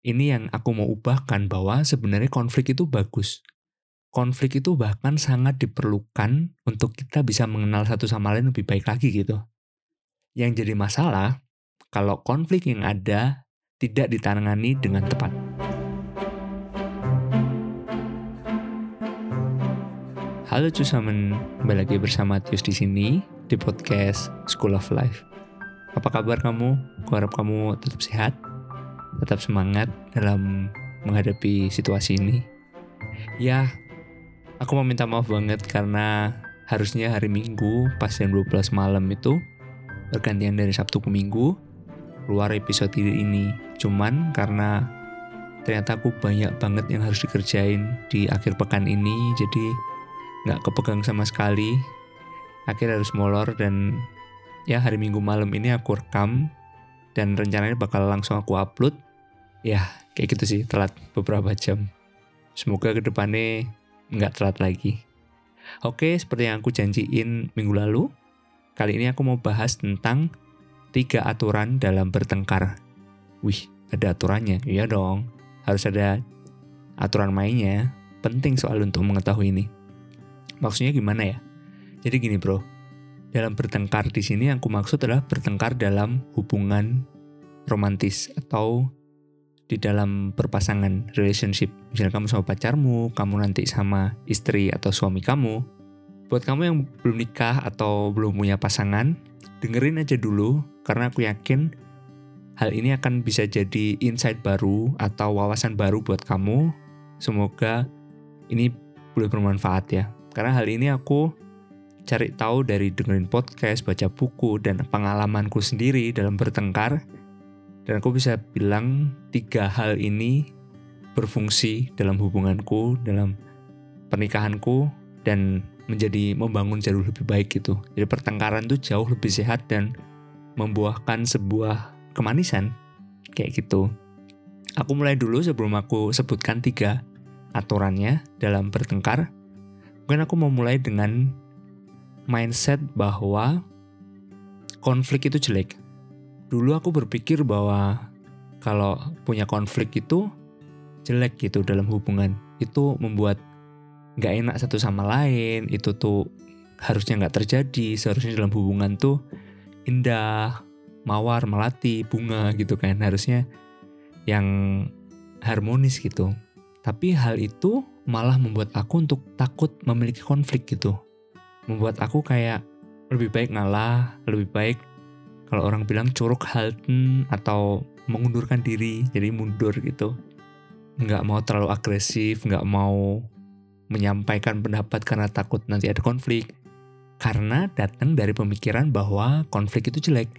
Ini yang aku mau ubahkan bahwa sebenarnya konflik itu bagus. Konflik itu bahkan sangat diperlukan untuk kita bisa mengenal satu sama lain lebih baik lagi gitu. Yang jadi masalah, kalau konflik yang ada tidak ditangani dengan tepat. Halo cusamen, kembali lagi bersama Tius di sini di podcast School of Life. Apa kabar kamu? Aku harap kamu tetap sehat, tetap semangat dalam menghadapi situasi ini. Ya, aku mau minta maaf banget karena harusnya hari Minggu pas jam 12 malam itu bergantian dari Sabtu ke Minggu keluar episode ini. Cuman karena ternyata aku banyak banget yang harus dikerjain di akhir pekan ini, jadi nggak kepegang sama sekali akhirnya harus molor dan ya hari minggu malam ini aku rekam dan rencananya bakal langsung aku upload ya kayak gitu sih telat beberapa jam. Semoga ke depannya nggak telat lagi. Oke seperti yang aku janjiin minggu lalu kali ini aku mau bahas tentang tiga aturan dalam bertengkar. Wih ada aturannya? Iya dong harus ada aturan mainnya. Penting soal untuk mengetahui ini. Maksudnya gimana ya? Jadi gini bro, dalam bertengkar di sini yang aku maksud adalah bertengkar dalam hubungan romantis atau di dalam berpasangan relationship. Misalnya kamu sama pacarmu, kamu nanti sama istri atau suami kamu. Buat kamu yang belum nikah atau belum punya pasangan, dengerin aja dulu karena aku yakin hal ini akan bisa jadi insight baru atau wawasan baru buat kamu. Semoga ini boleh bermanfaat ya. Karena hal ini aku cari tahu dari dengerin podcast, baca buku, dan pengalamanku sendiri dalam bertengkar. Dan aku bisa bilang tiga hal ini berfungsi dalam hubunganku, dalam pernikahanku, dan menjadi membangun jauh lebih baik gitu. Jadi pertengkaran tuh jauh lebih sehat dan membuahkan sebuah kemanisan kayak gitu. Aku mulai dulu sebelum aku sebutkan tiga aturannya dalam bertengkar. Mungkin aku mau mulai dengan mindset bahwa konflik itu jelek. Dulu aku berpikir bahwa kalau punya konflik itu jelek gitu dalam hubungan. Itu membuat nggak enak satu sama lain, itu tuh harusnya nggak terjadi. Seharusnya dalam hubungan tuh indah, mawar, melati, bunga gitu kan. Harusnya yang harmonis gitu. Tapi hal itu malah membuat aku untuk takut memiliki konflik gitu. Membuat aku kayak lebih baik ngalah, lebih baik kalau orang bilang curug halten atau mengundurkan diri, jadi mundur gitu. Nggak mau terlalu agresif, nggak mau menyampaikan pendapat karena takut nanti ada konflik. Karena datang dari pemikiran bahwa konflik itu jelek,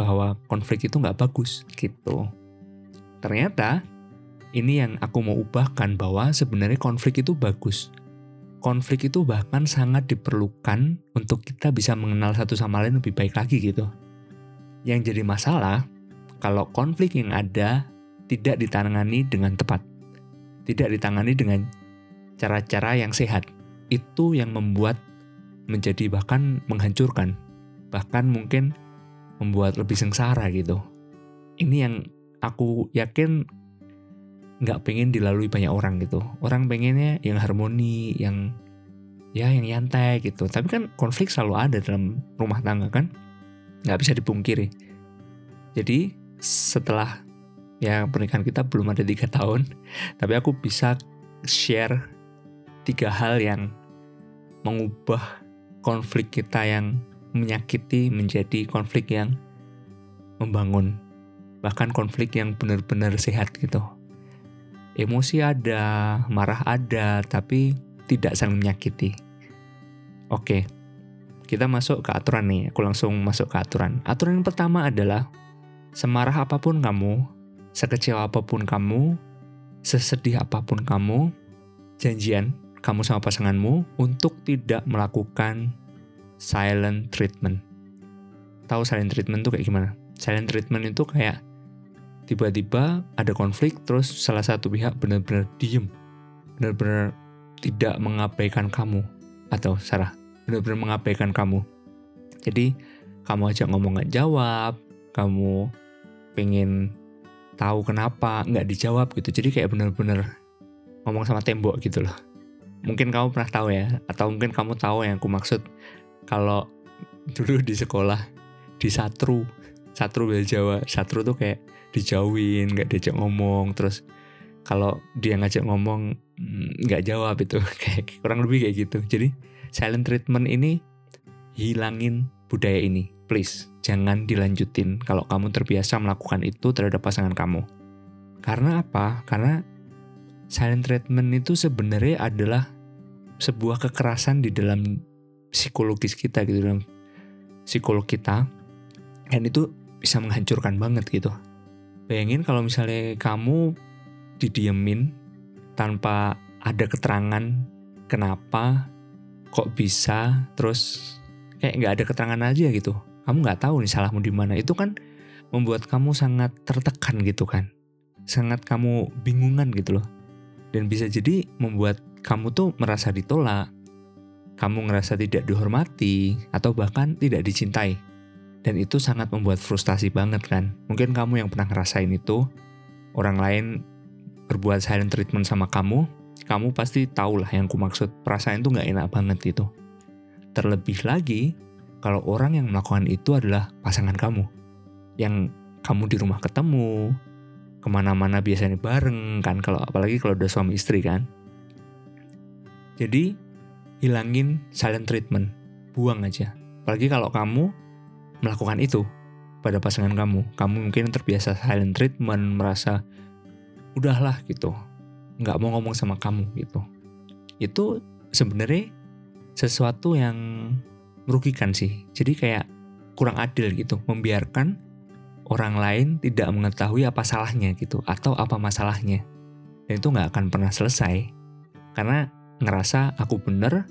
bahwa konflik itu nggak bagus gitu. Ternyata ini yang aku mau ubahkan bahwa sebenarnya konflik itu bagus. Konflik itu bahkan sangat diperlukan untuk kita bisa mengenal satu sama lain lebih baik lagi gitu. Yang jadi masalah, kalau konflik yang ada tidak ditangani dengan tepat. Tidak ditangani dengan cara-cara yang sehat. Itu yang membuat menjadi bahkan menghancurkan. Bahkan mungkin membuat lebih sengsara gitu. Ini yang aku yakin nggak pengen dilalui banyak orang gitu orang pengennya yang harmoni yang ya yang nyantai gitu tapi kan konflik selalu ada dalam rumah tangga kan nggak bisa dipungkiri. Jadi setelah ya pernikahan kita belum ada tiga tahun tapi aku bisa share tiga hal yang mengubah konflik kita yang menyakiti menjadi konflik yang membangun. Bahkan konflik yang benar-benar sehat gitu. Emosi ada, marah ada, tapi tidak saling menyakiti. Oke, kita masuk ke aturan nih. Aku langsung masuk ke aturan. Aturan yang pertama adalah semarah apa pun kamu, sekecil apa pun kamu, sesedih apa pun kamu, janjian kamu sama pasanganmu untuk tidak melakukan silent treatment. Tahu silent treatment itu kayak gimana? Silent treatment itu kayak tiba-tiba ada konflik terus salah satu pihak benar-benar diem benar-benar tidak mengabaikan kamu atau Sarah benar-benar mengabaikan kamu. Jadi kamu aja ngomong gak jawab kamu pengen tahu kenapa nggak dijawab gitu. Jadi kayak bener-bener ngomong sama tembok gitu loh. Mungkin kamu pernah tahu ya atau mungkin kamu tahu yang aku maksud. Kalau dulu di sekolah di satru satru bahasa Jawa satru tuh kayak dijauhin nggak diajak ngomong. Terus kalau dia ngajak ngomong mm, nggak jawab itu kayak kurang lebih kayak gitu. Jadi silent treatment ini hilangin budaya ini. Please jangan dilanjutin kalau kamu terbiasa melakukan itu terhadap pasangan kamu. Karena apa? Karena silent treatment itu sebenarnya adalah sebuah kekerasan di dalam psikologis kita gitu dalam psikolog kita. Dan itu bisa menghancurkan banget gitu. Bayangin kalau misalnya kamu didiemin tanpa ada keterangan kenapa kok bisa terus kayak nggak ada keterangan aja gitu. Kamu nggak tahu nih salahmu di mana. Itu kan membuat kamu sangat tertekan gitu kan. Sangat kamu bingungan gitu loh. Dan bisa jadi membuat kamu tuh merasa ditolak. Kamu ngerasa tidak dihormati atau bahkan tidak dicintai. Dan itu sangat membuat frustasi banget kan. Mungkin kamu yang pernah ngerasain itu. Orang lain berbuat silent treatment sama kamu kamu pasti tahu lah yang ku maksud perasaan itu nggak enak banget itu. Terlebih lagi kalau orang yang melakukan itu adalah pasangan kamu, yang kamu di rumah ketemu, ke mana-mana biasanya bareng kan, kalau apalagi kalau udah suami istri kan. Jadi hilangin silent treatment, buang aja. Apalagi kalau kamu melakukan itu pada pasangan kamu, kamu mungkin terbiasa silent treatment, merasa udahlah gitu, nggak mau ngomong sama kamu gitu. Itu sebenarnya sesuatu yang merugikan sih. Jadi kayak kurang adil gitu membiarkan orang lain tidak mengetahui apa salahnya gitu atau apa masalahnya. Dan itu nggak akan pernah selesai. Karena ngerasa aku bener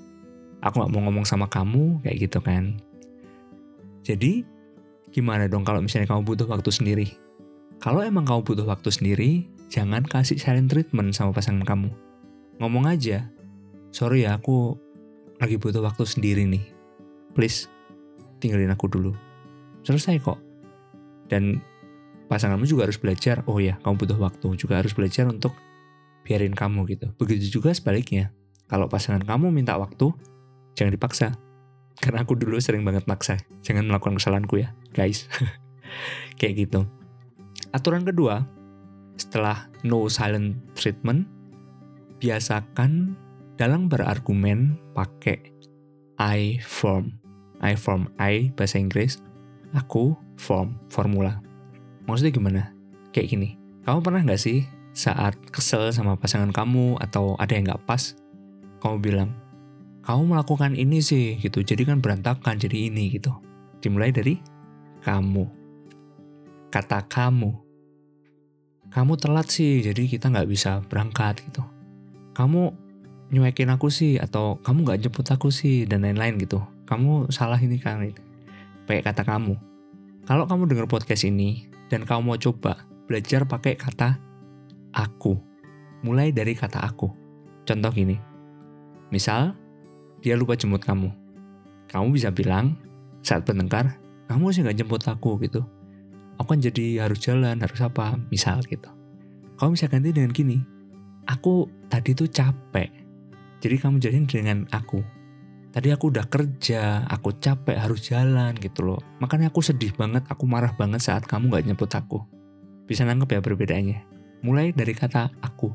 aku nggak mau ngomong sama kamu kayak gitu kan. Jadi gimana dong kalau misalnya kamu butuh waktu sendiri? Kalau emang kamu butuh waktu sendiri jangan kasih silent treatment sama pasangan kamu. Ngomong aja, sorry ya aku lagi butuh waktu sendiri nih. Please, tinggalin aku dulu. Selesai kok. Dan pasanganmu juga harus belajar, oh ya kamu butuh waktu, juga harus belajar untuk biarin kamu gitu. Begitu juga sebaliknya. Kalau pasangan kamu minta waktu, jangan dipaksa. Karena aku dulu sering banget maksa. Jangan melakukan kesalahanku ya, guys. Kayak gitu. Aturan kedua, setelah no silent treatment, biasakan dalam berargumen pakai I form. I form, I bahasa Inggris, aku form, formula. Maksudnya gimana? Kayak gini, kamu pernah nggak sih saat kesel sama pasangan kamu atau ada yang nggak pas, kamu bilang, kamu melakukan ini sih gitu, jadi kan berantakan jadi ini gitu. Dimulai dari kamu. Kata kamu kamu telat sih jadi kita nggak bisa berangkat gitu. Kamu nyuekin aku sih atau kamu nggak jemput aku sih dan lain-lain gitu. Kamu salah ini kan pakai kata kamu. Kalau kamu dengar podcast ini dan kamu mau coba belajar pakai kata aku mulai dari kata aku. Contoh gini misal dia lupa jemput kamu. Kamu bisa bilang saat bertengkar kamu sih nggak jemput aku gitu aku kan jadi harus jalan harus apa misal gitu. Kamu bisa ganti dengan gini aku tadi tuh capek. Jadi kamu jadiin dengan aku. Tadi aku udah kerja aku capek harus jalan gitu loh. Makanya aku sedih banget aku marah banget saat kamu gak nyebut aku. Bisa nangkep ya perbedaannya? Mulai dari kata aku.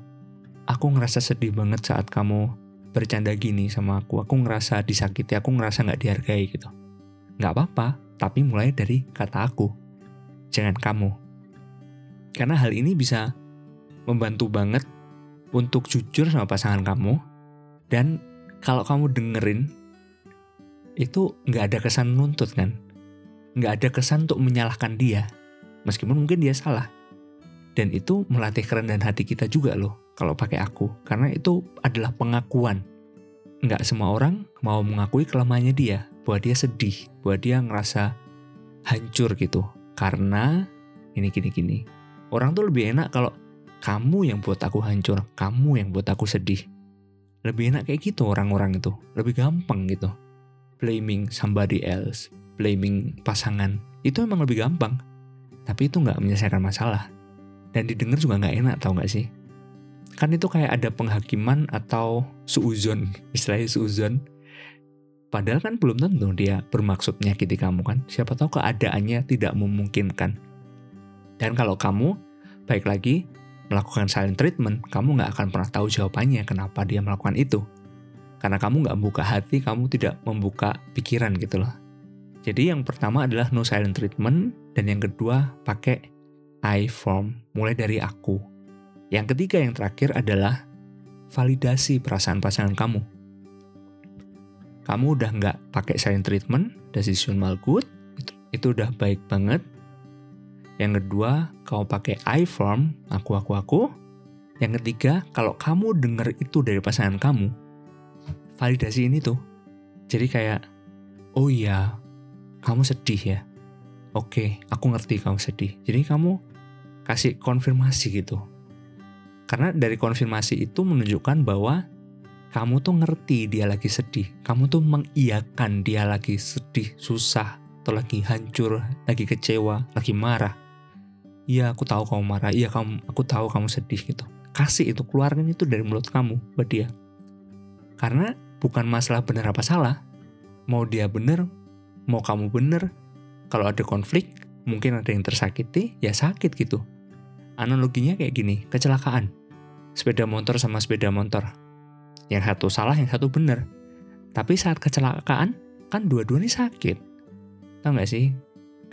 Aku ngerasa sedih banget saat kamu bercanda gini sama aku. Aku ngerasa disakiti aku ngerasa nggak dihargai gitu. Nggak apa-apa tapi mulai dari kata aku jangan kamu. Karena hal ini bisa membantu banget untuk jujur sama pasangan kamu. Dan kalau kamu dengerin itu nggak ada kesan nuntut kan? Nggak ada kesan untuk menyalahkan dia. Meskipun mungkin dia salah. Dan itu melatih kerendahan hati kita juga loh kalau pakai aku. Karena itu adalah pengakuan. Nggak semua orang mau mengakui kelemahannya dia. Bahwa dia sedih bahwa dia ngerasa hancur gitu karena ini gini-gini. Orang tuh lebih enak kalau kamu yang buat aku hancur, kamu yang buat aku sedih. Lebih enak kayak gitu orang-orang itu. Lebih gampang gitu. Blaming somebody else, blaming pasangan. Itu emang lebih gampang. Tapi itu nggak menyelesaikan masalah. dan didengar juga nggak enak tau nggak sih kan itu kayak ada penghakiman atau suuzon istilahnya suuzon padahal kan belum tentu dia bermaksud menyakiti kamu kan siapa tahu keadaannya tidak memungkinkan dan kalau kamu baik lagi melakukan silent treatment kamu nggak akan pernah tahu jawabannya kenapa dia melakukan itu karena kamu nggak membuka hati kamu tidak membuka pikiran gitu loh jadi yang pertama adalah no silent treatment dan yang kedua pakai I form, mulai dari aku. Yang ketiga yang terakhir adalah validasi perasaan pasangan kamu. Kamu udah nggak pakai silent treatment, decision mal good, itu, itu udah baik banget. Yang kedua, kamu pakai I form, aku, aku, aku. Yang ketiga, kalau kamu dengar itu dari pasangan kamu, validasi ini tuh. Jadi kayak, oh iya, kamu sedih ya. Oke, aku ngerti kamu sedih. Jadi kamu kasih konfirmasi gitu. Karena dari konfirmasi itu menunjukkan bahwa kamu tuh ngerti dia lagi sedih. Kamu tuh mengiyakan dia lagi sedih, susah, atau lagi hancur, lagi kecewa, lagi marah. Iya, aku tahu kamu marah. Iya, kamu, aku tahu kamu sedih gitu. Kasih itu, keluarin itu dari mulut kamu buat dia. Karena bukan masalah benar apa salah. Mau dia benar, mau kamu benar. Kalau ada konflik, mungkin ada yang tersakiti, ya sakit gitu analoginya kayak gini, kecelakaan. Sepeda motor sama sepeda motor. Yang satu salah, yang satu benar. Tapi saat kecelakaan, kan dua-duanya sakit. Tahu nggak sih?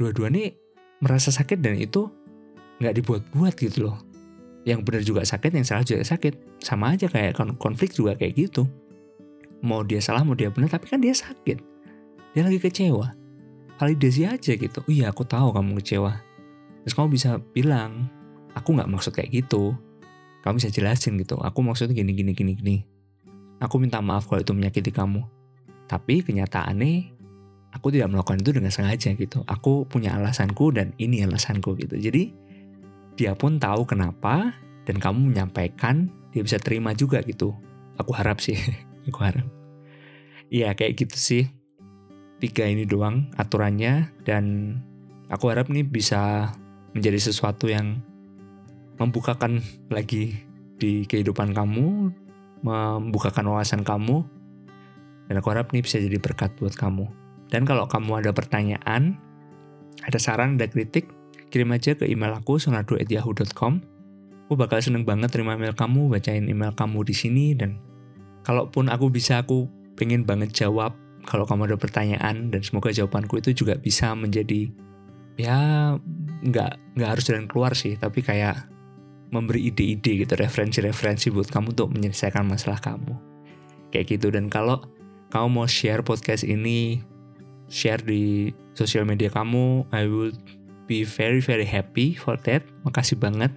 Dua-duanya merasa sakit dan itu nggak dibuat-buat gitu loh. Yang benar juga sakit, yang salah juga sakit. Sama aja kayak konflik juga kayak gitu. Mau dia salah, mau dia benar, tapi kan dia sakit. Dia lagi kecewa. Validasi aja gitu. Oh iya, aku tahu kamu kecewa. Terus kamu bisa bilang, aku nggak maksud kayak gitu kamu bisa jelasin gitu aku maksudnya gini gini gini gini aku minta maaf kalau itu menyakiti kamu. Tapi kenyataannya aku tidak melakukan itu dengan sengaja gitu. Aku punya alasanku dan ini alasanku gitu. Jadi dia pun tahu kenapa dan kamu menyampaikan dia bisa terima juga gitu. Aku harap sih aku harap. Iya kayak gitu sih. Tiga ini doang aturannya dan aku harap nih bisa menjadi sesuatu yang membukakan lagi di kehidupan kamu, membukakan wawasan kamu, dan aku harap ini bisa jadi berkat buat kamu. Dan kalau kamu ada pertanyaan, ada saran, ada kritik, kirim aja ke email aku sonado@yahoo.com. Aku bakal seneng banget terima email kamu, bacain email kamu di sini dan kalaupun aku bisa aku pengen banget jawab kalau kamu ada pertanyaan dan semoga jawabanku itu juga bisa menjadi ya nggak nggak harus jalan keluar sih tapi kayak memberi ide-ide gitu, referensi-referensi buat kamu untuk menyelesaikan masalah kamu. Kayak gitu dan kalau kamu mau share podcast ini, share di sosial media kamu, I will be very very happy for that. Makasih banget.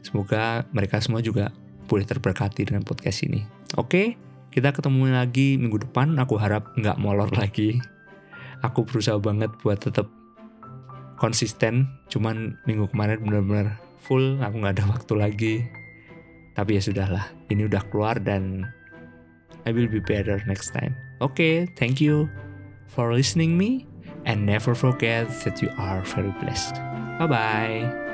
Semoga mereka semua juga boleh terberkati dengan podcast ini. Oke, kita ketemu lagi minggu depan. Aku harap nggak molor lagi. Aku berusaha banget buat tetap konsisten. Cuman minggu kemarin benar-benar full aku nggak ada waktu lagi. Tapi ya sudahlah ini udah keluar dan I will be better next time. Oke okay, thank you for listening me and never forget that you are very blessed. Bye bye